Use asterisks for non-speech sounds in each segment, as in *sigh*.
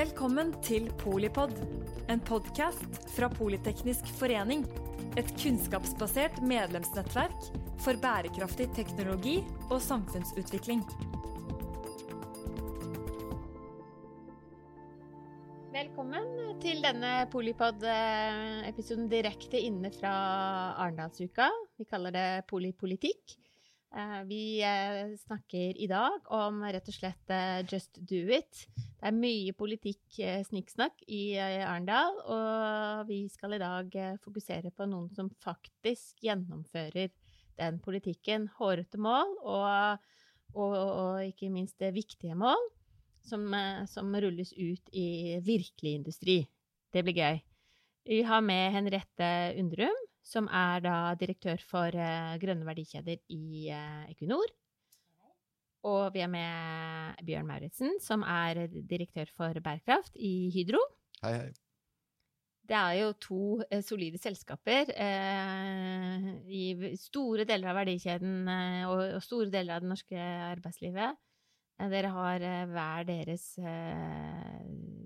Velkommen til Polipod, en podkast fra Politeknisk forening. Et kunnskapsbasert medlemsnettverk for bærekraftig teknologi og samfunnsutvikling. Velkommen til denne Polipod-episoden direkte inne fra Arendalsuka. Vi kaller det Polipolitikk. Eh, vi eh, snakker i dag om rett og slett eh, Just Do It. Det er mye politikk, snikksnakk, i Arendal, og vi skal i dag fokusere på noen som faktisk gjennomfører den politikken. Hårete mål og, og, og ikke minst viktige mål som, som rulles ut i virkelig industri. Det blir gøy. Vi har med Henriette Undrum, som er direktør for grønne verdikjeder i Equinor. Og vi er med Bjørn Mauritzen, som er direktør for bærekraft i Hydro. Hei, hei. Det er jo to eh, solide selskaper i store deler av verdikjeden og, og, store deler av det norske arbeidslivet. Dere har hver deres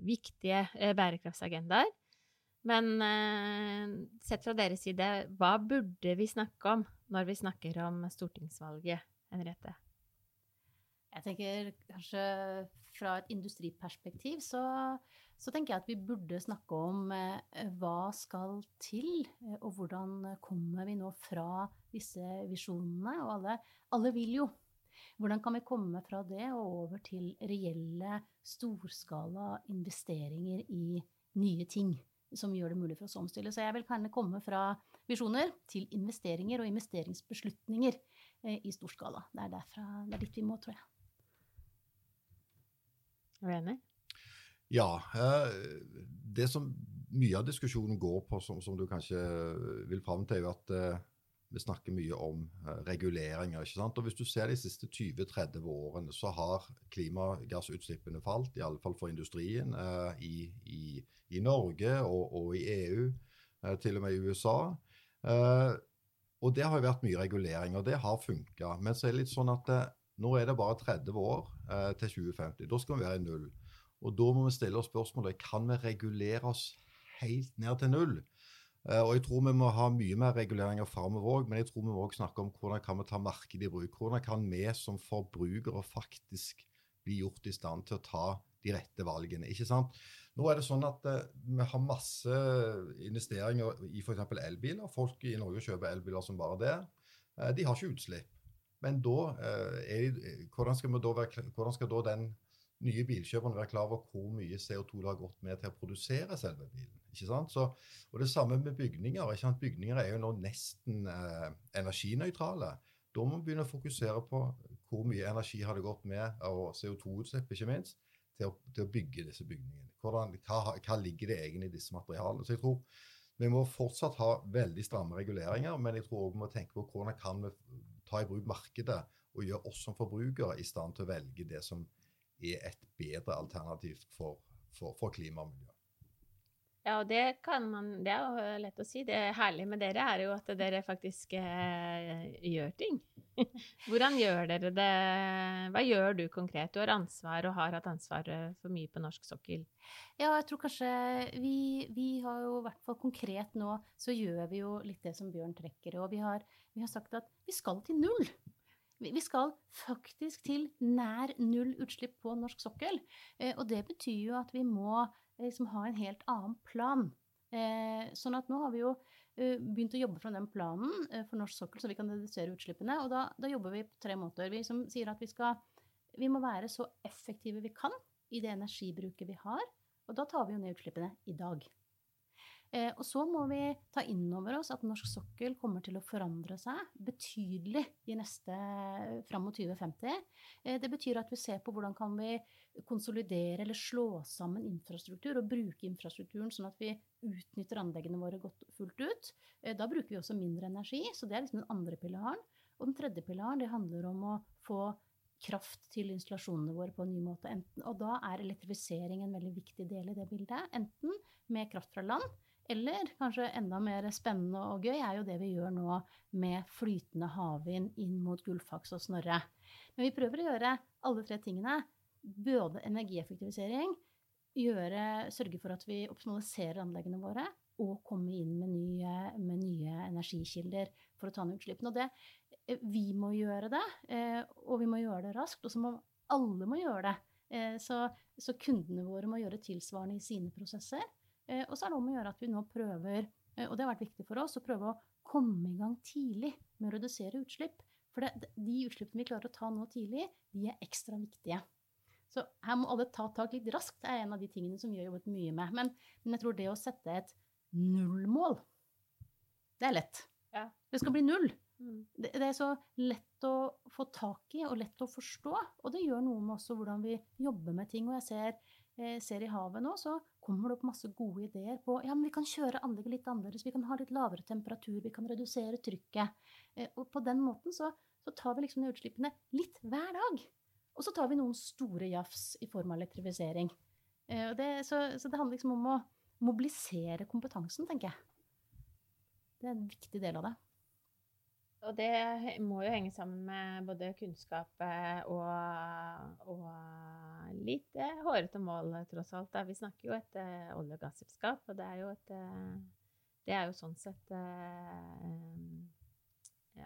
viktige bærekraftsagendaer. Men eh, sett fra deres side, hva burde vi snakke om når vi snakker om stortingsvalget, Henriette? Jeg tenker kanskje fra et industriperspektiv så, så, tenker jeg at vi burde snakke om eh, hva skal til, eh, og hvordan kommer vi nå fra disse visjonene? Og alle, alle vil jo. Hvordan kan vi komme fra det og over til reelle storskala investeringer i nye ting? som gjør det mulig for oss å omstille. Så jeg vil gjerne komme fra visjoner til investeringer og investeringsbeslutninger eh, i storskala. Det er, derfra, det er dit vi må, tror jeg. Enig? Ja. Eh, det som mye av diskusjonen går på, som, som du kanskje vil fram til, er at eh, vi snakker mye om reguleringer. ikke sant? Og Hvis du ser de siste 20-30 årene, så har klimagassutslippene falt, i alle fall for industrien, i, i, i, Norge og, og, i EU, til og med i USA. og det har jo vært mye regulering, og det har funka. Men så er det litt sånn at nå er det bare 30 år til 2050. Da skal vi være i null. Og da må vi stille oss spørsmålet kan vi regulere oss helt ned til null. Eh, og jeg tror vi må ha mye mer reguleringer framover òg, men jeg tror vi må også snakke om hvordan kan vi ta markedet i bruk. Hvordan kan vi som forbrukere faktisk bli gjort i stand til å ta de rette valgene. ikke sant? Nå er det sånn at uh, vi har masse investeringer i f.eks. elbiler. Folk i Norge kjøper elbiler som bare det. Uh, de har ikke utslipp. Men da, uh, er, hvordan, skal være, hvordan skal da den nye bilkjøperen være klar over hvor mye CO2 det har gått med til å produsere selve bilen? ikke sant? Så, og Det samme med bygninger. ikke sant? Bygninger er jo nå nesten eh, energinøytrale. Da må vi begynne å fokusere på hvor mye energi har det gått med, og CO2-utslipp ikke minst, til å, til å, bygge disse bygningene. Hvordan, hva, hva, ligger det egentlig i disse materialene? Så jeg tror Vi må fortsatt ha veldig stramme reguleringer, men jeg tror også vi må tenke på hvordan kan vi ta i bruk markedet og gjøre oss som forbrukere i stand til å velge det som er et bedre alternativ for, for, for klima og miljø. Ja, og det kan man Det er jo lett å si. Det herlige med dere er jo at dere faktisk eh, gjør ting. *laughs* Hvordan gjør dere det? Hva gjør du konkret? Du har ansvar og har hatt ansvar for mye på norsk sokkel. Ja, jeg tror kanskje vi, vi har jo i hvert fall konkret nå så gjør vi jo litt det som Bjørn trekker. Og vi har, vi har sagt at vi skal til null. Vi skal faktisk til nær null utslipp på norsk sokkel. Eh, og det betyr jo at vi må liksom ha en helt annen plan. Eh, sånn at nå har vi jo begynt å jobbe fra den planen for norsk sokkel, så vi kan redusere utslippene. Og da, da, jobber vi på tre måter. Vi som sier at vi, skal, vi må være så effektive vi kan i det energibruket vi har. Og da tar vi jo ned utslippene i dag. Eh, og så må vi ta inn over oss at norsk sokkel kommer til å forandre seg betydelig i neste, fram mot 2050. Eh, det betyr at vi ser på hvordan kan vi konsolidere eller slå sammen infrastruktur og bruke infrastrukturen sånn at vi utnytter anleggene våre godt fullt ut. Eh, da bruker vi også mindre energi, så det er liksom den andre pilaren. Og den tredje pilaren det handler om å få kraft til installasjonene våre på en ny måte. Enten, og da er elektrifisering en veldig viktig del i det bildet. Enten med kraft fra land, eller kanskje enda mer spennende og gøy er jo det vi gjør nå med flytende havvind inn mot Gullfaks og Snorre. Men vi prøver å gjøre alle tre tingene. Både energieffektivisering, gjøre, sørge for at vi optimaliserer anleggene våre og komme inn med nye, med nye energikilder for å ta ned utslippene. Og det, eh, vi må gjøre det, eh, og vi må gjøre det raskt. Og så må alle må gjøre det. Eh, så, så kundene våre må gjøre tilsvarende i sine prosesser. Og så er det om å gjøre at vi nå prøver, og det har vært viktig for oss, å prøve å komme i gang tidlig med å redusere utslipp. For det, de utslippene vi klarer å ta nå tidlig, de er ekstra viktige. Så her må alle ta tak litt raskt. Det er en av de tingene som vi har jobbet mye med. Men, men jeg tror det å sette et nullmål. Det er lett. Ja. Det skal bli null. Mm. Det, det, er så lett å få tak i og lett å forstå. Og det gjør noe med også hvordan vi jobber med ting. Og jeg ser, eh, ser i havet nå, så kommer det opp masse gode ideer på ja, men vi kan kjøre anlegget litt annerledes, vi kan ha litt lavere temperatur, vi kan redusere trykket. Eh, og på den måten så, så tar vi liksom de utslippene litt hver dag. Og så tar vi noen store jafs i form av elektrifisering. Eh, det, så, så det handler liksom om å mobilisere kompetansen, tenker jeg. Det er en viktig del av det. Og det må jo henge sammen med både kunnskap eh, og, og litt eh, hårete mål, tross alt. Vi snakker jo et eh, olje- og gasselskap, og det er jo, et, det er jo sånn sett eh,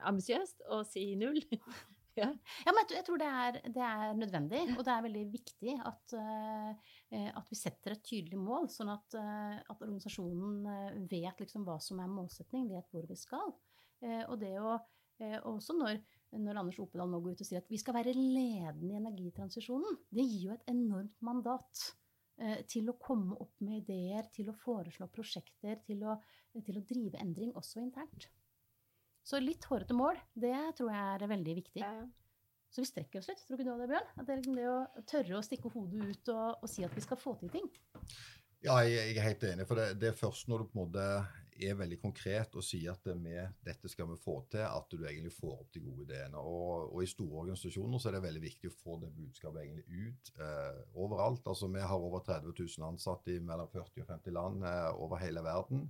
ambisiøst å si null. *laughs* Ja. men jeg tror det er, det er, nødvendig, og det er veldig viktig at, at vi setter et tydelig mål, sånn at, at organisasjonen vet liksom hva som er målsetning, vet hvor vi skal. Og det å Også når, når Anders Opedal nå går ut og sier at vi skal være ledende i energitransisjonen, det gir jo et enormt mandat til å komme opp med ideer, til å foreslå prosjekter, til å, til å drive endring også internt. Så litt hårete mål, det tror jeg er veldig viktig. Ja. Så vi strekker oss litt, tror ikke du det, Bjørn? At det er liksom det å tørre å stikke hodet ut og, og, si at vi skal få til ting. Ja, jeg, jeg er helt enig. For det, det, er først når du på en måte er veldig konkret og sier at med dette skal vi få til, at du egentlig får opp de gode ideene. Og, og i store organisasjoner så er det veldig viktig å få det budskapet egentlig ut eh, overalt. Altså Vi har over 30 000 ansatte i mellom 40 og 50 land eh, over hele verden.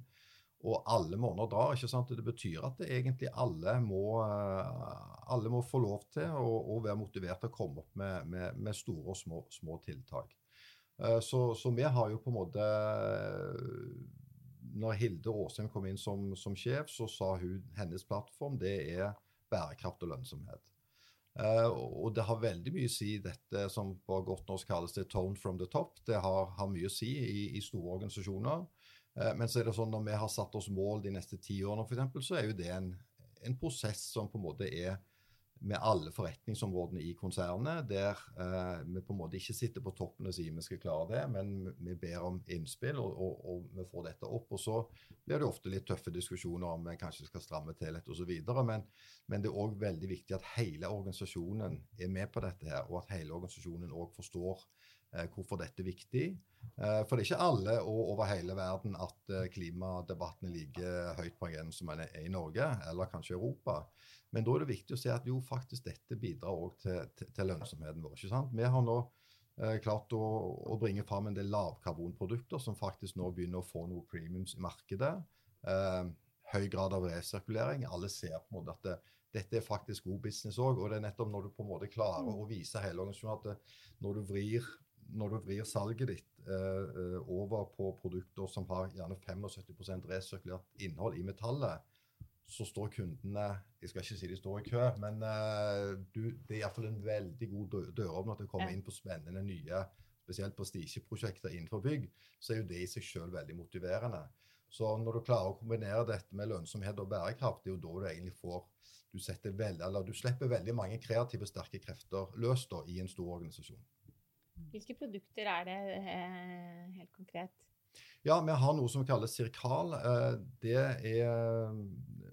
Og alle måneder drar. ikke sant? Det betyr at det egentlig alle må, eh, alle må få lov til å, være motivert til å komme opp med, med, med store og små, små tiltak. Eh, så, så, vi har jo på en måte Når Hilde Aasheim kom inn som, som, sjef, så sa hun hennes plattform det er bærekraft og lønnsomhet. Uh, og det har veldig mye å si, dette som på godt norsk kalles det 'tone from the top'. Det har, har mye å si i, i store organisasjoner. Uh, men så er det sånn når vi har satt oss mål de neste ti årene, f.eks., så er jo det en, en, prosess som på en måte er med alle forretningsområdene i konsernet, der eh, vi på en måte ikke sitter på toppen og sier vi skal klare det, men vi ber om innspill, og, og, og, vi får dette opp. Og så blir det ofte litt tøffe diskusjoner om vi kanskje skal stramme til litt osv. Men, men det er òg veldig viktig at hele organisasjonen er med på dette her, og at hele organisasjonen òg forstår hvorfor dette er viktig. Eh, for det er ikke alle og over hele verden at eh, klimadebatten er like høyt på agendaen som den er i Norge, eller kanskje Europa. Men da er det viktig å se at jo, faktisk dette bidrar òg til, til, lønnsomheten vår. ikke sant? Vi har nå eh, klart å, å, bringe fram en del lavkarbonprodukter som faktisk nå begynner å få noe premiums i markedet. Eh, høy grad av resirkulering. Alle ser på en måte at det, dette er faktisk god business òg. Og det er nettopp når du på en måte klarer å vise hele organisasjonen at det, når du vrir når du vrir salget ditt eh, eh, over på produkter som har gjerne 75% resirkulert innhold i metallet, så står kundene Jeg skal ikke si de står i kø, men eh, du, det er iallfall en veldig god døråpner til å komme inn på spennende nye spesielt prestisjeprosjekter innenfor bygg, så er jo det i seg selv veldig motiverende. Så når du klarer å kombinere dette med lønnsomhet og bærekraft, det er jo da du egentlig får Du, veldig, du slipper veldig mange kreative, sterke krefter løs da, i en stor organisasjon. Hvilke produkter er det eh, helt konkret? Ja, Vi har noe som kalles sirkal. Eh, det er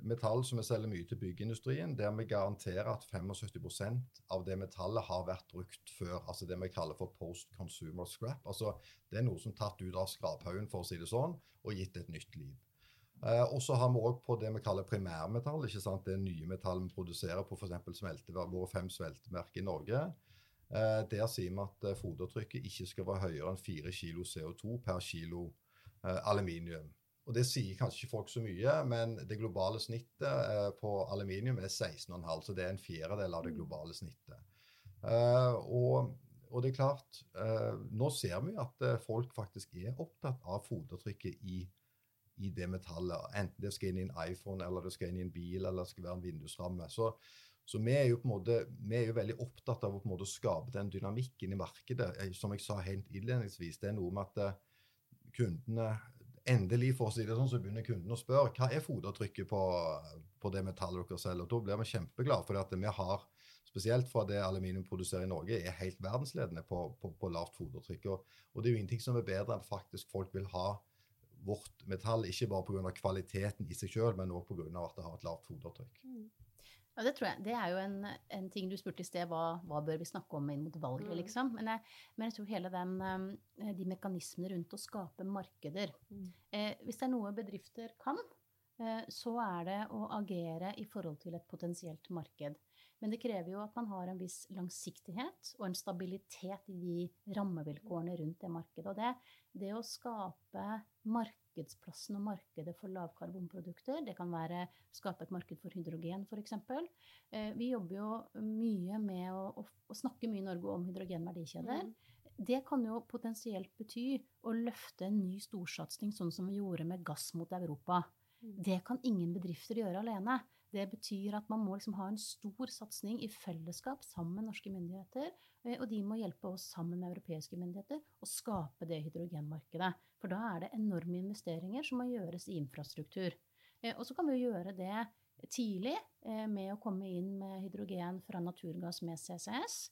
metall som vi selger mye til byggeindustrien, der vi garanterer at 75% av det metallet har vært brukt før. Altså det vi kaller for post consumer scrap. Altså Det er noe som er tatt ut av skraphaugen, for å si det sånn, og gitt et nytt liv. Eh, og så har vi òg på det vi kaller primærmetall. ikke sant? Det nye metallet vi produserer på f.eks. våre fem smelteverk i Norge. Eh, der sier vi at eh, fodertrykket ikke skal være høyere enn 4 kg CO2 per kilo eh, aluminium. Og Det sier kanskje ikke folk så mye, men det globale snittet på aluminium er 16,5, så det er en fjerdedel av det globale snittet. Og og det er klart, eh, nå ser vi at folk faktisk er opptatt av fotavtrykket i, i, det metallet. Enten det skal inn i en iPhone, eller det skal inn i en bil, eller det skal være en vindusramme. Så, så vi, er jo på en måte, vi er jo veldig opptatt av å på en måte skape den dynamikken i markedet. Eh, som jeg sa helt innledningsvis, det er noe med at kundene Endelig for å si det sånn, så begynner kunden å spørre hva er fotavtrykket på, på det metallet dere selger. Og Da blir vi kjempeglade, for vi har spesielt for det aluminium produserer i Norge, er helt verdensledende på, på, på lavt fotavtrykk. Og, og, det er jo ingenting som er bedre enn faktisk folk vil ha vårt metall, ikke bare pga. kvaliteten i seg sjøl, men òg pga. at det har et lavt fotavtrykk. Mm. Ja, det tror jeg. Det er jo en, en ting du spurte i sted, hva, hva, bør vi snakke om inn mot valget, mm. liksom. Men jeg, men jeg, tror hele den, eh, de mekanismene rundt å skape markeder mm. eh, Hvis det er noe bedrifter kan, eh, så er det å agere i forhold til et potensielt marked. Men det krever jo at man har en viss langsiktighet og en stabilitet i de rammevilkårene rundt det markedet. Og det, det å skape markedsplassen og markedet for lavkarbonprodukter, det kan være skape et marked for hydrogen f.eks. Eh, vi jobber jo mye med å, å, å, snakke mye i Norge om hydrogenverdikjeder. Mm. Det kan jo potensielt bety å løfte en ny storsatsing, sånn som vi gjorde med gass mot Europa. Mm. Det kan ingen bedrifter gjøre alene. Det betyr at man må liksom ha en stor satsing i fellesskap sammen med norske myndigheter. Eh, og de må hjelpe oss sammen med europeiske myndigheter å skape det hydrogenmarkedet. For da er det enorme investeringer som må gjøres i infrastruktur. Eh, og så kan vi jo gjøre det tidlig eh, med å komme inn med hydrogen fra naturgass med CCS.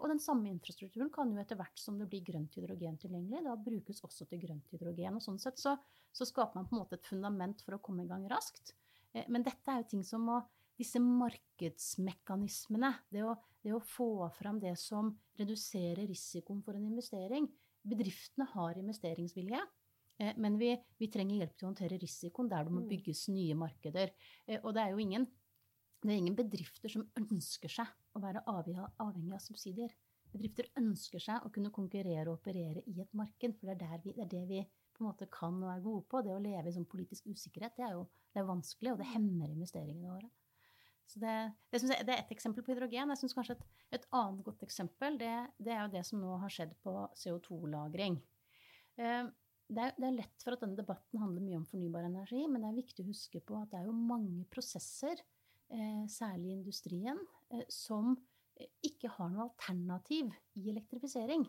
Og den samme infrastrukturen kan jo etter hvert som det blir grønt hydrogen tilgjengelig, da brukes også til grønt hydrogen. Og sånn sett så, så skaper man på en måte et fundament for å komme i gang raskt. Eh, men dette er jo ting som må Disse markedsmekanismene, det å, det å få fram det som reduserer risikoen for en investering Bedriftene har investeringsvilje, eh, men vi, vi, trenger hjelp til å håndtere risikoen der det må mm. bygges nye markeder. Eh, og det er jo ingen, det er ingen bedrifter som ønsker seg å være avhengig av subsidier. Bedrifter ønsker seg å kunne konkurrere og operere i et marked, for det er, vi, det, er det vi på en måte kan er gode på. Det å leve i sånn politisk usikkerhet, det er jo det er vanskelig, og det hemmer investeringene våre. Så det, det, jeg, det er ett eksempel på hydrogen. Jeg synes kanskje et, et, annet godt eksempel det, det, er jo det som nå har skjedd på CO2-lagring. Eh, det, er, det er lett for at denne debatten handler mye om fornybar energi, men det er viktig å huske på at det er jo mange prosesser, eh, særlig i industrien, eh, som ikke har noe alternativ i elektrifisering.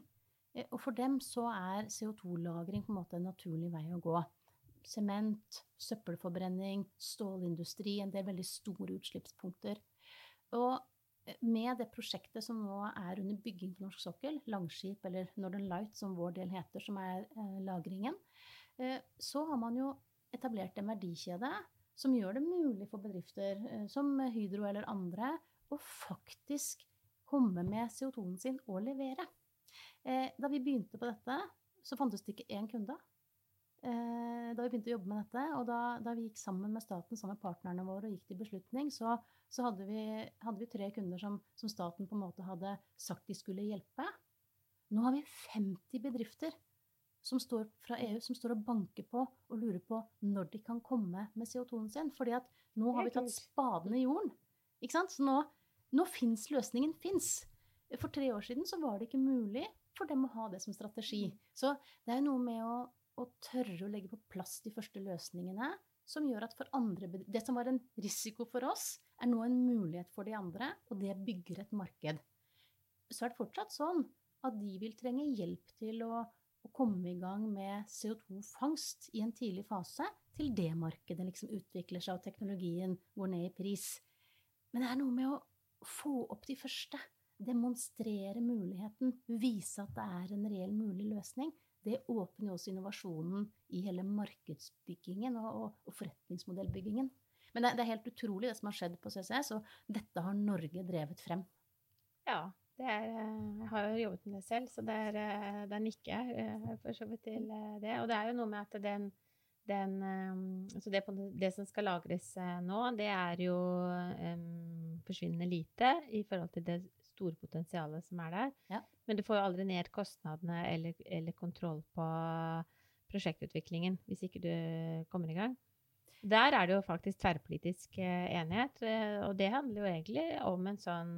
Eh, og for dem så er CO2-lagring på en måte en naturlig vei å gå. Sement, søppelforbrenning, stålindustri, en del veldig store utslippspunkter. Og eh, med det prosjektet som nå er under bygging på norsk sokkel, Langskip eller Northern Light som vår del heter, som er eh, lagringen, så har man jo etablert en verdikjede som gjør det mulig for bedrifter som Hydro eller andre å faktisk komme med CO2-en sin og levere. Eh, da vi begynte på dette, så fantes det ikke én kunde. Eh, da vi begynte å jobbe med dette, og da, da, vi gikk sammen med staten, sammen med partnerne våre og gikk til beslutning, så, så hadde, vi, hadde, vi, tre kunder som, som, staten på en måte hadde sagt de skulle hjelpe. Nå har vi 50 bedrifter som står fra EU som står og banker på og lurer på når de kan komme med CO2-en sin. fordi at nå har vi tatt spaden i jorden. Ikke sant? Så nå, nå fins løsningen. Fins. For tre år siden så var det ikke mulig for dem å ha det som strategi. Så det er noe med å, å tørre å legge på plass de første løsningene som gjør at for andre Det som var en risiko for oss, er nå en mulighet for de andre, og det bygger et marked. Så er det fortsatt sånn at de vil trenge hjelp til å, å komme i gang med CO2-fangst i en tidlig fase, til det markedet liksom utvikler seg og teknologien går ned i pris. Men det er noe med å få opp de første demonstrere muligheten, vise at det er en reell mulig løsning, det åpner jo også innovasjonen i hele markedsbyggingen og, og, og forretningsmodellbyggingen. Men det, det, er helt utrolig det som har skjedd på CCS, og dette har Norge drevet frem. Ja, er, eh, jeg har jo jobbet med det selv, så det er, eh, det er eh, for så vidt til det. Og det er jo noe med at den, den altså det, det, som skal lagres nå, det er jo um, forsvinnende lite i forhold til det store potensialet som er der. Ja. Men du får jo aldri ned kostnadene eller, eller, kontroll på prosjektutviklingen hvis ikke du kommer i gang. Der er det jo faktisk tverrpolitisk eh, enighet, eh, og det handler jo egentlig om en sånn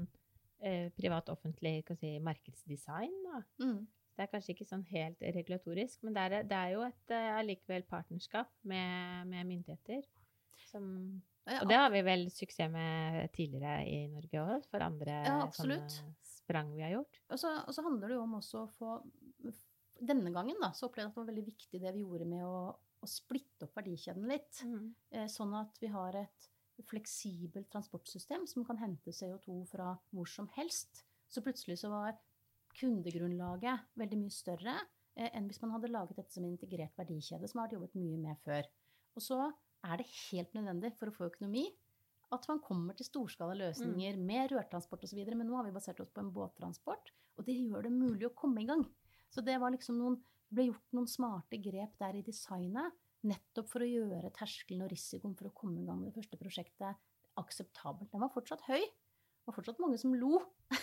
eh, privat-offentlig si, markedsdesign. Da. Mm. Det er kanskje ikke sånn helt regulatorisk, men det er, det er jo et allikevel partnerskap med, med myndigheter. Som, Ja, og det har vi vel suksess med tidligere i Norge òg, for andre Ja, sprang vi har gjort. Og så, og så handler det jo om også å få Denne gangen da, så opplevde jeg at det var veldig viktig det vi gjorde med å, å splitte opp verdikjeden litt. Eh, sånn at vi har et fleksibelt transportsystem som kan hente CO2 fra hvor som helst. Så plutselig så var kundegrunnlaget veldig mye større eh, enn hvis man hadde laget dette som en integrert verdikjede, som har vært jobbet mye med før. Og så er det helt nødvendig for å få økonomi at man kommer til storskala løsninger med rørtransport osv. Men nå har vi basert oss på en båttransport, og det gjør det mulig å komme i gang. Så det var liksom noen, ble gjort noen smarte grep der i designet, nettopp for å gjøre terskelen og risikoen for å komme i gang med det første prosjektet akseptabelt. Den var fortsatt høy. Det var fortsatt mange som lo *laughs*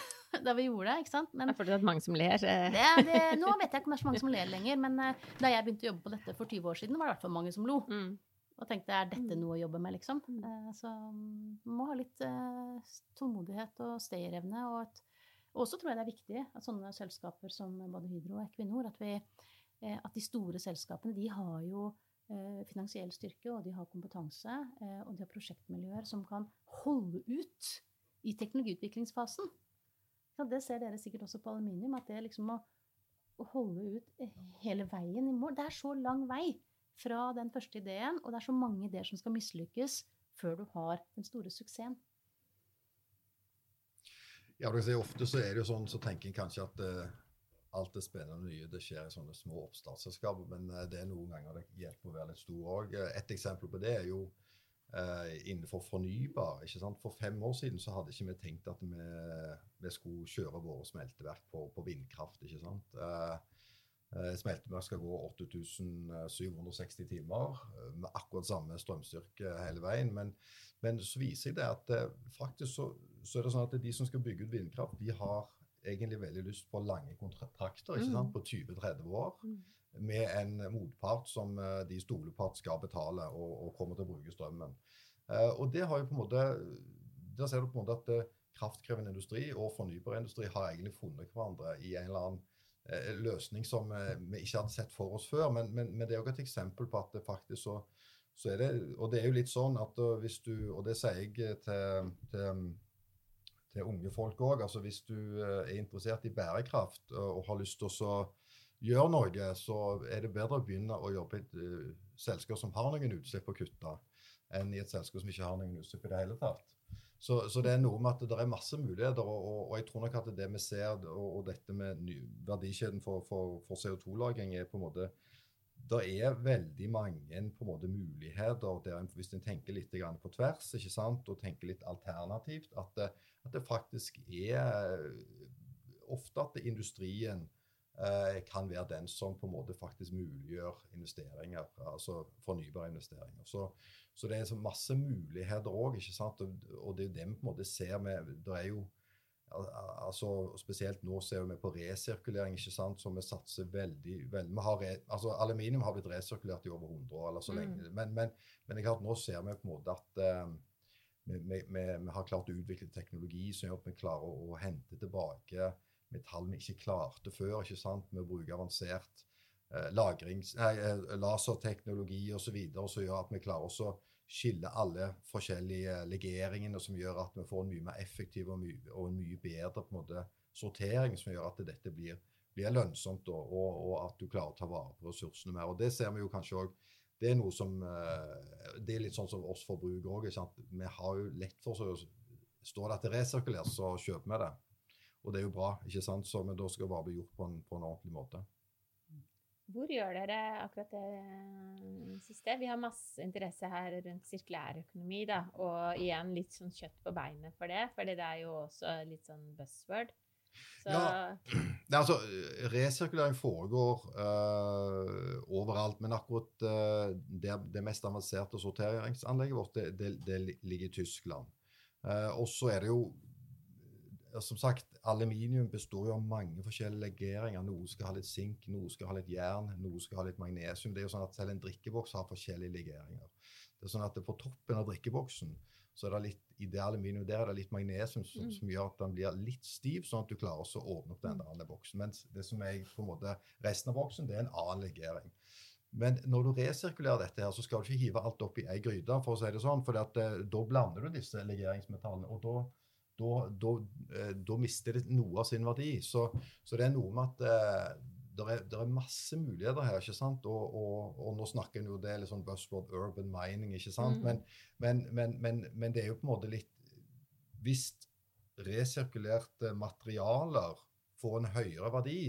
da vi gjorde det, ikke sant? Det Men er fortsatt mange som ler. det, det, nå vet jeg ikke om det er så mange som ler lenger, men eh, da jeg begynte å jobbe på dette for 20 år siden, var det i hvert fall mange som lo. Mm. Og tenkte er dette Mm. noe å jobbe med, liksom? Mm. Eh, Så mm, man må ha litt eh, tålmodighet og stayerevne. Og et, også tror jeg det er viktig at sånne selskaper som både Hydro og Equinor, at, vi, eh, at de store selskapene de har jo finansiell styrke, og de har kompetanse, og de har prosjektmiljøer som kan holde ut i teknologiutviklingsfasen. Ja, det ser dere sikkert også på aluminium, at det liksom å, holde ut hele veien i mål Det er så lang vei fra den første ideen, og det er så mange ideer som skal mislykkes før du har den store suksessen. Ja, si Ofte så er det jo sånn, så tenker en kanskje at uh, alt det spennende og nye det skjer i sånne små oppstartsselskaper, men uh, det er noen ganger det hjelper å være litt stor òg. Et eksempel på det er jo eh, innenfor fornybar. ikke sant? For fem år siden så hadde ikke vi tenkt at vi, vi skulle kjøre våre smelteverk på, på vindkraft. ikke sant? Eh, Smelteverk skal gå 8760 timer eh, med akkurat samme strømstyrke hele veien. Men, men så viser jeg det at eh, faktisk så, så er det sånn at de som skal bygge ut vindkraft, de har egentlig veldig lyst på lange kontrakter? Mm. på 20-30 år. Mm. Med en motpart som eh, de stoler på at skal betale og, og kommer til å bruke strømmen. Eh, og det har jo på en måte Der ser du på en måte at eh, kraftkrevende industri og fornybar industri har egentlig funnet hverandre i en eller annen eh, løsning som eh, vi ikke hadde sett for oss før. Men, men, men det er også et eksempel på at det faktisk så, så er det Og det er jo litt sånn at eh, hvis du Og det sier jeg eh, til, til, til unge folk òg. Altså hvis du eh, er interessert i bærekraft og, har lyst til å gjøre noe, så er det bedre å begynne å jobbe i et eh, selskap som har noen utslipp å kutte, enn i et selskap som ikke har noen utslipp i det hele tatt. Så, så det er noe med at det er masse muligheter, og, og, jeg tror nok at det vi ser, og, og dette med ny, verdikjeden for, for, for CO2-lagring, er på en måte det er veldig mange på en måte, muligheter der en, hvis en tenker litt på tvers ikke sant, og tenker litt alternativt, at det, at det faktisk er ofte at industrien eh, kan være den som på en måte faktisk muliggjør investeringer, altså fornybare investeringer. Så, så det er så masse muligheter òg, ikke sant. Og, det er jo det vi på en måte ser med Det er jo al- al- altså Spesielt nå ser vi på resirkulering, ikke sant, som vi satser veldig, veldig vi har altså Aluminium har blitt resirkulert i over 100 år, eller så Mm. lenge. Men, men, men jeg har, nå ser vi på en måte at uh, vi, vi, vi, vi har klart å utvikle teknologi som gjør at vi klarer å, å hente tilbake metall vi ikke klarte før, ikke sant, med å bruke avansert eh, lagrings, nei, eh, laserteknologi osv., som gjør at vi klarer også skille alle forskjellige legeringene, som gjør at vi får en mye mer effektiv og, mye, og en mye bedre en måte, sortering, som gjør at dette blir, blir lønnsomt, og, og, og at du klarer å ta vare på ressursene mer. Og Det ser vi jo kanskje òg det er noe som eh, Det er litt sånn som oss forbrukere òg. Vi har jo lett for å Står det at det resirkuleres, så kjøper vi det. Og det er jo bra, ikke sant? Så, men da skal det bare bli gjort på en, på en ordentlig måte. Hvor gjør dere akkurat det siste? Vi har masse interesse her rundt sirkulærøkonomi, da. Og igjen litt sånn kjøtt på beinet for det, for det er jo også litt sånn buzzword. Så Ja. *clears throat* Nei, altså, Resirkulering foregår uh, overalt, men akkurat uh, det, det mest avanserte sorteringsanlegget vårt det, det, det ligger i Tyskland. Uh, og så er det jo eh, Som sagt, aluminium består jo av mange forskjellige legeringer. Noe skal ha litt sink, noe skal ha litt jern, noe skal ha litt magnesium. Det er jo sånn at Selv en drikkeboks har forskjellige legeringer. Det er sånn at På toppen av drikkeboksen så er det litt, i det aluminium der er det litt magnesium som, Mm. som gjør at den blir litt stiv, sånn at du klarer å åpne opp den andre boksen. Mens det som er på en måte resten av boksen, det er en annen legering. Men når du resirkulerer dette, her, så skal du ikke hive alt opp i ei gryte, for å si det sånn, for da blander du disse legeringsmetallene. og da da, da, eh, da mister det noe av sin verdi. Så, så det er noe med at eh, det er, det er masse muligheter her. ikke sant? Og, og, og nå snakker en jo det litt sånn buzzword urban mining, ikke sant? Mm. Men, men, men, men, men det er jo på en måte litt Hvis resirkulerte materialer får en høyere verdi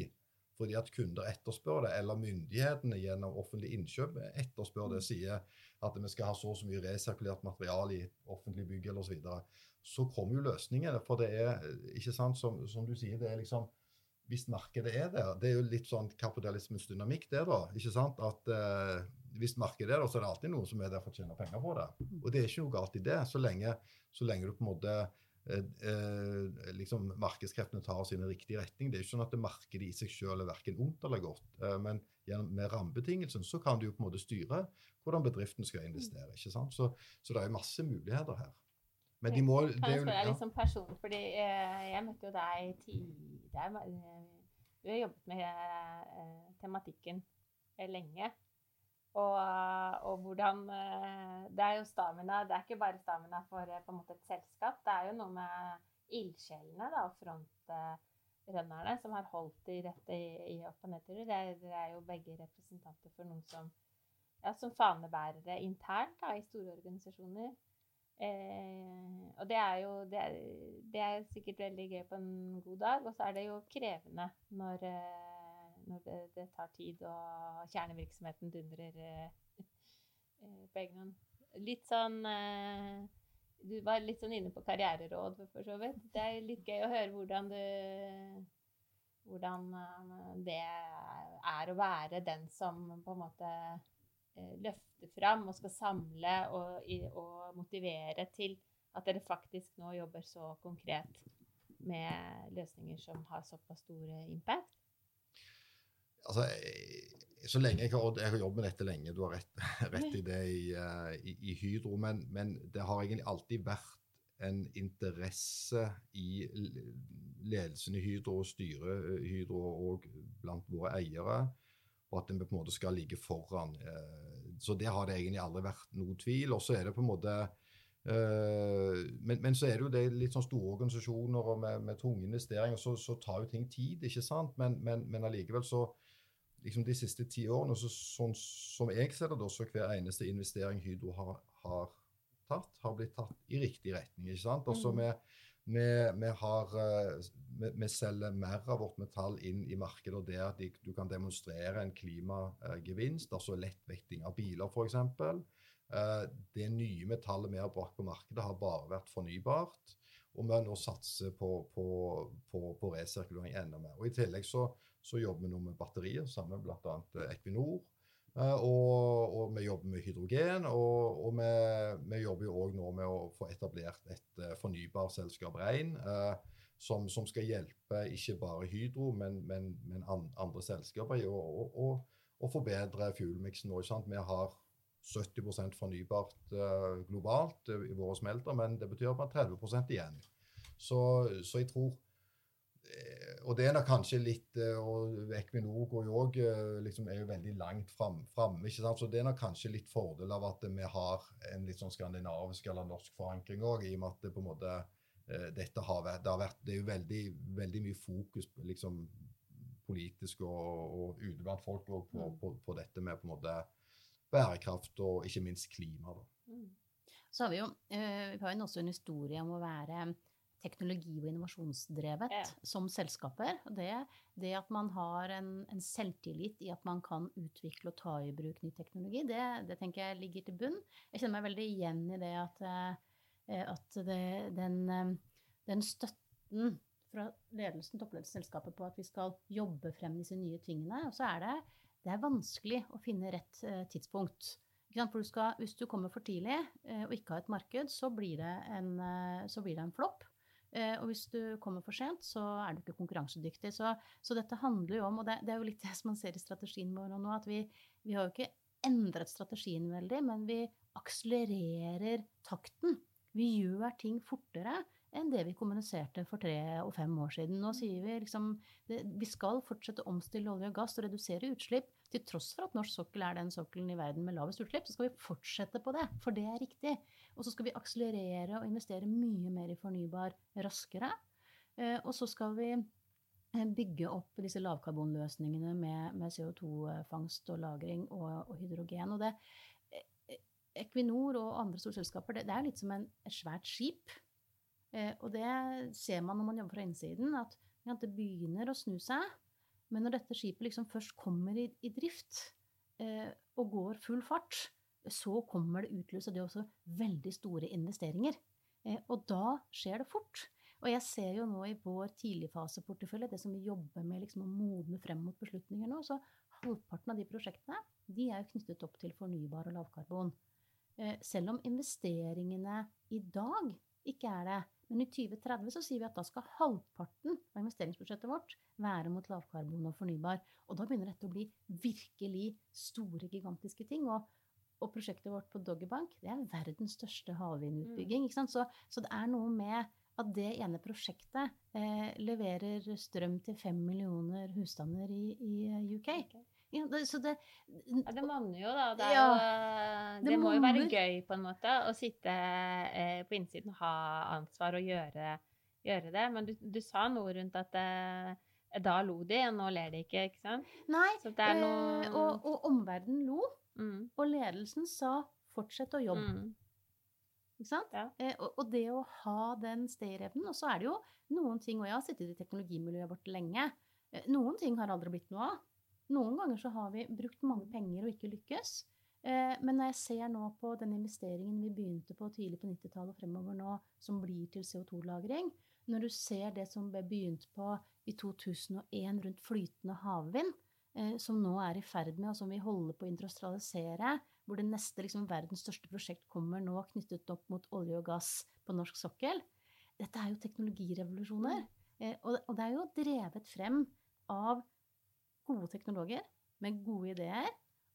fordi at kunder etterspør det, eller myndighetene gjennom offentlig innkjøp etterspør det, sier at vi skal ha så og så mye resirkulert materiale i offentlig bygg eller osv., så, så kommer jo løsningene. For det er ikke sant, som, som du sier, det er liksom hvis markedet er der Det er jo litt sånn kapitalismens dynamikk, det, da. ikke sant? At eh, Hvis markedet er der, så er det alltid noen som er der for å tjene penger på det. Og det er ikke noe galt i det, så lenge, så lenge du på en måte eh, eh, liksom Markedskreftene tar sine riktige retning. Det er ikke sånn at det markedet i seg selv er verken ondt eller godt. Eh, men gjennom, med rammebetingelsene så kan du jo på en måte styre hvordan bedriften skal investere. ikke sant? Så, så det er jo masse muligheter her. Men de må Kan jeg spørre deg litt som person? Fordi eh, jeg møtte jo deg tidligere. eh, Du har jobbet med eh, tematikken lenge. Og, og hvordan eh, Det er jo stamina. Det er ikke bare stamina for eh, måte et selskap. Det er jo noe med ildsjelene og frontrønnerne som har holdt i dette i, i opp- og nedturer. Dere er, er jo begge representanter for noen som ja, som fanebærere internt da, i store organisasjoner. Eh, og det er jo det er, det er sikkert veldig gøy på en god dag, og så er det jo krevende når, eh, når det, det tar tid og kjernevirksomheten dundrer eh, *laughs* eh, på egen hånd. Litt sånn eh, Du var litt sånn inne på karriereråd, for så vidt. Det er litt gøy å høre hvordan du hvordan eh, det er å være den som på en måte eh, løfter fram og skal samle og, og motivere til at dere faktisk nå jobber så konkret med løsninger som har såpass stor impact? Altså, så lenge jeg har, jeg har jobbet med dette lenge, du har rett, *laughs* rett i det i, eh, i, i Hydro, men, men det har egentlig alltid vært en interesse i ledelsen i Hydro og styret i Hydro og blant våre eiere, og at en på en måte skal ligge foran. eh, Så det har det egentlig aldri vært noe tvil. Og så er det på en måte eh, men, men så er det jo det litt sånn store organisasjoner og med, med tunge investeringer, så, så tar jo ting tid, ikke sant? Men, men, men allikevel så liksom de siste ti årene, så, sånn som jeg ser det, da, så hver eneste investering Hydro har, har tatt, har blitt tatt i riktig retning. ikke sant? Mhm. vi, vi, vi, har, eh, vi, vi selger mer av vårt metall inn i markeder der de, du kan demonstrere en klimagevinst, altså lettvekting av biler f.eks. Eh, Det nye metallet vi har brakt på markedet, har bare vært fornybart. Og vi nå satser på, på, på, på resirkulering enda mer. Og I tillegg så, så jobber vi nå med batterier sammen med bl.a. Equinor. Eh, og, og vi jobber med hydrogen. Og, og vi, vi jobber jo òg nå med å få etablert et uh, fornybarselskap Rein. eh, som, som skal hjelpe ikke bare Hydro, men, men, men andre selskaper i å, forbedre fuelmiksen. nå. Vi har 70 fornybart eh, globalt eh, i våre smelter, men det betyr at vi har 30 igjen. Så, så jeg tror eh, Og det er nok kanskje litt eh, og Equinor går jo også, eh, liksom er jo veldig langt framme. Fram. Så det er nok kanskje litt fordel av at vi har en litt sånn skandinavisk eller norsk forankring òg, i og med at det på en måte eh, dette har vært, det, har vært, det er jo veldig, veldig mye fokus liksom politisk og, og ute blant folk på, på, på dette med på en måte bærekraft og ikke minst klima. Da. Mm. Så har vi jo, eh, vi har jo også en historie om å være teknologi- og innovasjonsdrevet Ja. som selskaper. Det, det at man har en, en selvtillit i at man kan utvikle og ta i bruk ny teknologi, det, det tenker jeg ligger til bunn. Jeg kjenner meg veldig igjen i det at, eh, at det, den, eh, den støtten fra ledelsen, toppledelsen selskapet på at vi skal jobbe frem disse nye tingene, og så er det, det er vanskelig å finne rett eh, tidspunkt. For du skal, hvis du kommer for tidlig og ikke har et marked, så blir det en, så blir det en flopp. Eh, og hvis du kommer for sent, så er du ikke konkurransedyktig. Så, så dette handler jo om, og det, det er jo litt *laughs* det som man ser i strategien vår nå, at vi, vi har jo ikke endret strategien veldig, men vi akselererer takten. Vi gjør ting fortere enn det vi kommuniserte for tre og fem år siden. Nå sier vi liksom det, vi skal fortsette å omstille olje og gass og redusere utslipp. Til tross for at norsk sokkel er den sokkelen i verden med lavest utslipp, så skal vi fortsette på det, for det er riktig. Og så skal vi akselerere og investere mye mer i fornybar raskere. Eh, og så skal vi eh, bygge opp disse lavkarbonløsningene med, med CO2-fangst og -lagring og, og, hydrogen. Og det, eh, Equinor og andre store selskaper, det, det er litt som en, et svært skip og det ser man når man jobber fra innsiden, at det begynner å snu seg. Men når dette skipet liksom først kommer i, drift eh, og går full fart, så kommer det utløse det også veldig store investeringer. Eh, og da skjer det fort. Og jeg ser jo nå i vår tidligfaseportefølje, det som vi jobber med liksom å modne frem mot beslutninger nå, så halvparten av de prosjektene de er jo knyttet opp til fornybar og lavkarbon. Eh, selv om investeringene i dag ikke er det, men i 2030 så sier vi at da skal halvparten av investeringsbudsjettet vårt være mot lavkarbon og fornybar. Og da begynner dette å bli virkelig store, gigantiske ting. Og, og prosjektet vårt på Doggerbank det er verdens største havvindutbygging. Mm. Så, så, det er noe med at det ene prosjektet eh, leverer strøm til fem millioner husstander i, i UK. Okay. Ja, det, så det ja, Det monner jo, da. Det, ja, jo, det, det må jo være gøy på en måte å sitte eh, på innsiden og ha ansvar og gjøre, gjøre det. Men du, du, sa noe rundt at eh, da lo de, og nå ler de ikke, ikke sant? Nei, noe... eh, og, og omverdenen lo. Mm. Og ledelsen sa 'fortsett å jobbe'. Mm. Ikke sant? Ja. Eh, og, og, det å ha den stayerevnen. Og så er det jo noen ting, og jeg har sittet i teknologimiljøet vårt lenge, eh, noen ting har aldri blitt noe av. Noen ganger så har vi brukt mange penger og ikke lykkes. Eh, men når jeg ser nå på den investeringen vi begynte på tidlig på 90-tallet og fremover nå, som blir til CO2-lagring, når du ser det som ble begynt på i 2001 rundt flytende havvind, eh, som nå er i ferd med, og som vi holder på å industrialisere, hvor det neste liksom, verdens største prosjekt kommer nå knyttet opp mot olje og gass på norsk sokkel Dette er jo teknologirevolusjoner. Eh, og det er jo drevet frem av gode teknologer med gode ideer,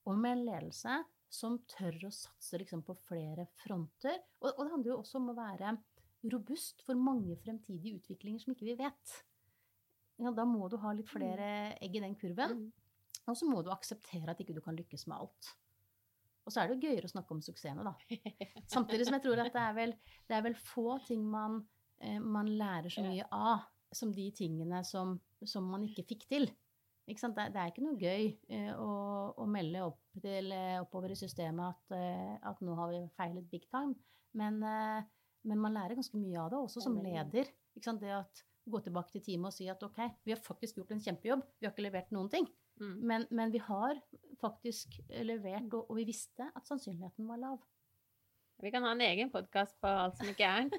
og med en ledelse som tør å satse liksom på flere fronter. Og, og, det handler jo også om å være robust for mange fremtidige utviklinger som ikke vi vet. Ja, da må du ha litt mm. flere egg i den kurven. Mm. Og så må du akseptere at ikke du kan lykkes med alt. Og så er det jo gøyere å snakke om suksessene, da. *laughs* Samtidig som jeg tror at det er vel, det er vel få ting man, eh, man, lærer så mye av som de tingene som, som man ikke fikk til. Det, det, er ikke noe gøy eh, å, å, melde opp til, eh, oppover i systemet at, eh, at, nå har vi feilet big time. Men, men, man lærer ganske mye av det, også som leder. Det at gå tilbake til teamet og si at ok, vi har faktisk gjort en kjempejobb, vi har ikke levert noen ting. Mm. Men, men, vi har faktisk levert, og, og vi visste at sannsynligheten var lav. Vi kan ha en egen podkast på alt som ikke er *laughs* gærent.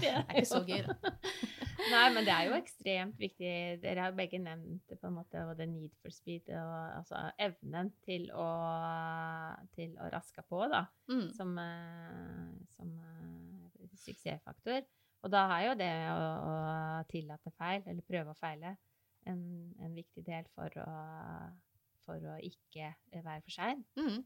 det er ikke så gøy, da. *laughs* Nei, men det er jo ekstremt viktig. Dere har begge nevnt på en måte the need for speed, og, altså evnen til å, til å raske på, da, mm. som, eh, som uh, suksessfaktor. Og da har jo det å, å, tillate feil, eller prøve å feile, en, en viktig del for å, for å ikke være for sein. Mm.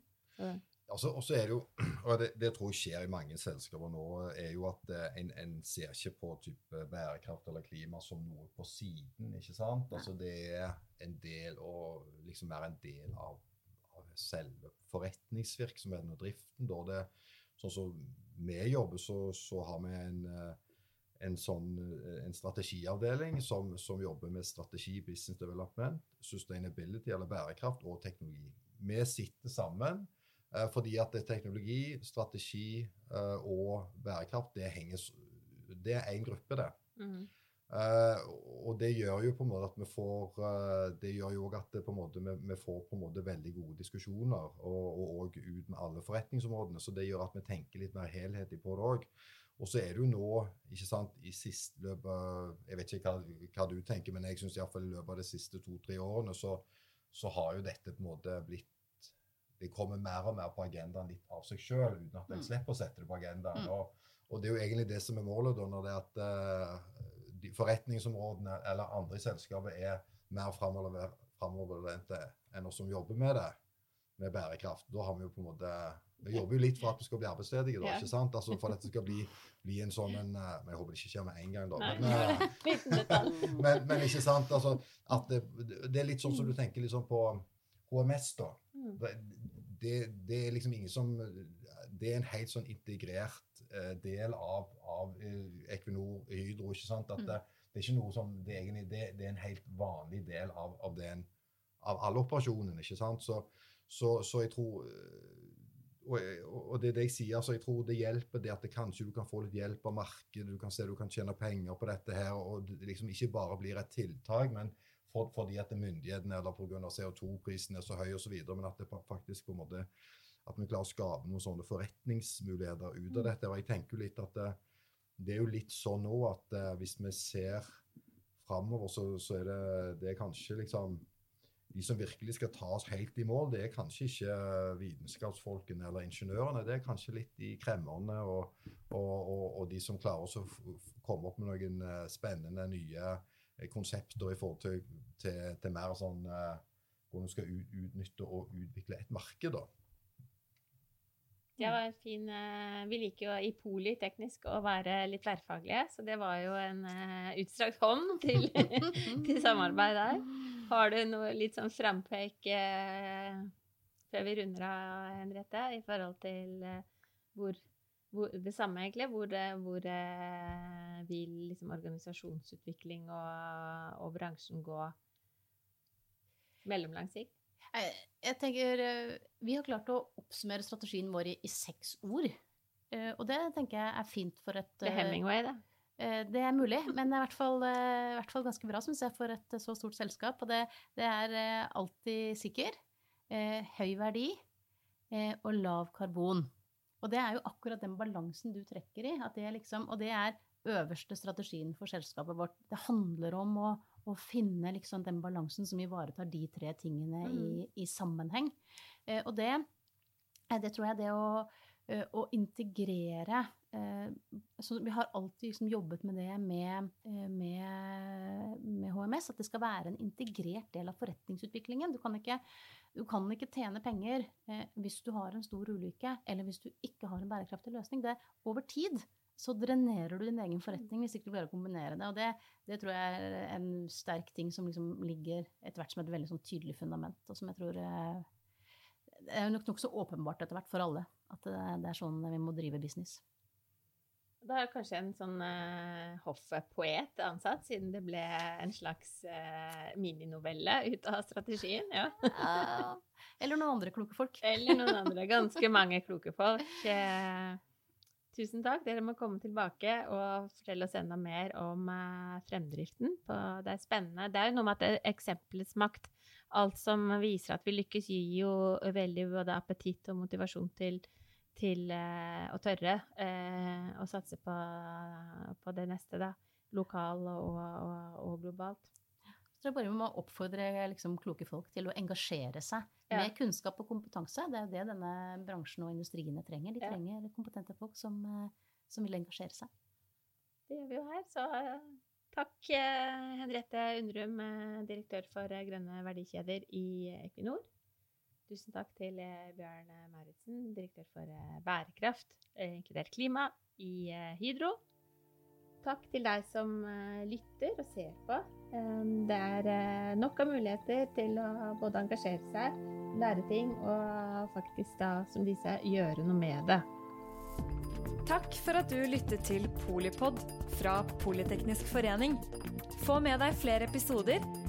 Altså, og så er det jo, *clears throat* og det, det, tror jeg skjer i mange selskaper nå, er jo at eh, en, en ser ikke på type bærekraft eller klima som noe på siden. ikke sant? Altså Det er en del og liksom er en del av, av selve forretningsvirksomheten og driften. da det, Sånn som vi jobber, så, så har vi en, eh, en, sånn, eh, en strategiavdeling som, som, jobber med strategi, business development, sustainability eller bærekraft og teknologi. Vi sitter sammen fordi at teknologi, strategi eh, og bærekraft, det, henger, det er én gruppe, det. Mm. Uh, og det gjør jo på en måte at vi får det gjør jo at vi, får på en måte veldig gode diskusjoner, og og, ut med alle forretningsområdene. Så det gjør at vi tenker litt mer helhetlig på det òg. Og så er det jo nå, ikke sant, i siste løpet Jeg vet ikke hva, hva du tenker, men jeg syns iallfall i løpet av de siste to-tre årene så, så, har jo dette på en måte blitt det kommer mer og mer på agendaen litt av seg sjøl, uten at en mm. slipper å sette det på agendaen. Mm. Og, og, det er jo egentlig det som er målet, da, når det er at uh, de forretningsområdene eller andre i selskapet er mer framoverlente enn oss som jobber med det. med bærekraft. Da har vi jo på en måte Vi jobber jo litt for at vi skal bli arbeidsledige, da, ikke sant? Altså For at det skal bli, bli en sånn en eh, Men jeg håper det ikke skjer med en gang, da. Men, eh, *laughs* men, men ikke sant? Altså, at det, det er litt sånn som du tenker liksom på HMS, da. Mm. Det, det er liksom ingen som Det er en helt sånn integrert eh, del av, av eh, Equinor Hydro. ikke sant? At Mm. det, det er ikke noe som det, er egentlig, det, det er en helt vanlig del av, av, den, av alle operasjonene. ikke sant? Så, så, så jeg tror eh, og, og det er det jeg sier, altså jeg tror det hjelper det at det kanskje du kan få litt hjelp av markedet, du kan se du kan tjene penger på dette her, og det liksom ikke bare blir et tiltak, men fordi at myndighetene eller pga. CO2-prisen er så høy osv., men at det faktisk på en måte at vi klarer å skape noen sånne forretningsmuligheter ut av dette. Og jeg tenker jo litt at det, det er jo litt sånn nå at eh, hvis vi ser framover, så, så er det, det er kanskje liksom de som virkelig skal ta oss helt i mål, det er kanskje ikke vitenskapsfolkene eller ingeniørene. Det er kanskje litt de kremmerne og, og, og, og de som klarer å komme opp med noen eh, spennende nye eh, konsepter i forhold til, til, til mer sånn uh, hvordan du skal ut, utnytte og utvikle et marked. da. Det var en fin eh, Vi liker jo i Poli teknisk å være litt tverrfaglige, så det var jo en eh, utstrakt hånd til, *laughs* til samarbeid der. Har du noe litt sånn frampek eh, før vi runder av, Henriette, i forhold til eh, hvor, hvor Det samme, egentlig. Hvor, eh, hvor eh, vil liksom organisasjonsutvikling og, og bransjen gå mellomlang sikt? Jeg, tenker eh, Vi har klart å oppsummere strategien vår i, i seks ord. Og det tenker jeg er fint for et Det er Hemingway, det. Det er mulig, men det er i hvert fall, i hvert fall ganske bra, syns jeg, for et så stort selskap. Og det, det er alltid sikker, høy verdi og lav karbon. Og det er jo akkurat den balansen du trekker i. At det liksom, og det er øverste strategien for selskapet vårt. Det handler om å, å finne liksom den balansen som ivaretar de tre tingene i, i sammenheng. Eh, og det, eh, det tror jeg det å eh, å integrere så Vi har alltid liksom jobbet med det med, eh, med, med HMS, at det skal være en integrert del av forretningsutviklingen. Du kan ikke, du kan ikke tjene penger eh, hvis du har en stor ulykke, eller hvis du ikke har en bærekraftig løsning. Det, over tid så drenerer du din egen forretning hvis ikke du klarer å kombinere det. Og det, det tror jeg er en sterk ting som liksom ligger etter hvert som et veldig sånn tydelig fundament, og som jeg tror eh, det er nok nokså åpenbart etter hvert for alle at det er sånn vi må drive business. Da er kanskje en sånn uh, hoffpoet ansatt, siden det ble en slags uh, mininovelle ut av strategien. Ja. Ja. Eller noen andre kloke folk. Eller noen *laughs* andre. Ganske mange kloke folk. Uh, tusen takk. Dere må komme tilbake og fortelle oss enda mer om eh, fremdriften. På, det er spennende. Det er jo noe med at eksempelets makt. Alt som viser at vi lykkes, gir jo veldig både appetitt og motivasjon til, til eh, å tørre eh, å satse på, på det neste, da. Lokal og, og, og globalt. Så bare må oppfordre liksom, kloke folk til å engasjere seg Ja. med kunnskap og kompetanse. Det er jo det denne bransjen og industriene trenger. De Ja. trenger kompetente folk som, eh, som vil engasjere seg. Det gjør vi jo her, så takk Henriette Undrum, direktør for grønne verdikjeder i Equinor. Tusen takk til eh, Bjørn Mauritzen, direktør for eh, bærekraft, eh, inkludert klima, i Hydro. Takk til deg som lytter og ser på. Eh, Det er nok av muligheter til å både engasjere seg, lære ting og faktisk da, som de gjøre noe med det. Takk for at du lyttet til Polipod fra Politeknisk forening. Få med deg flere episoder,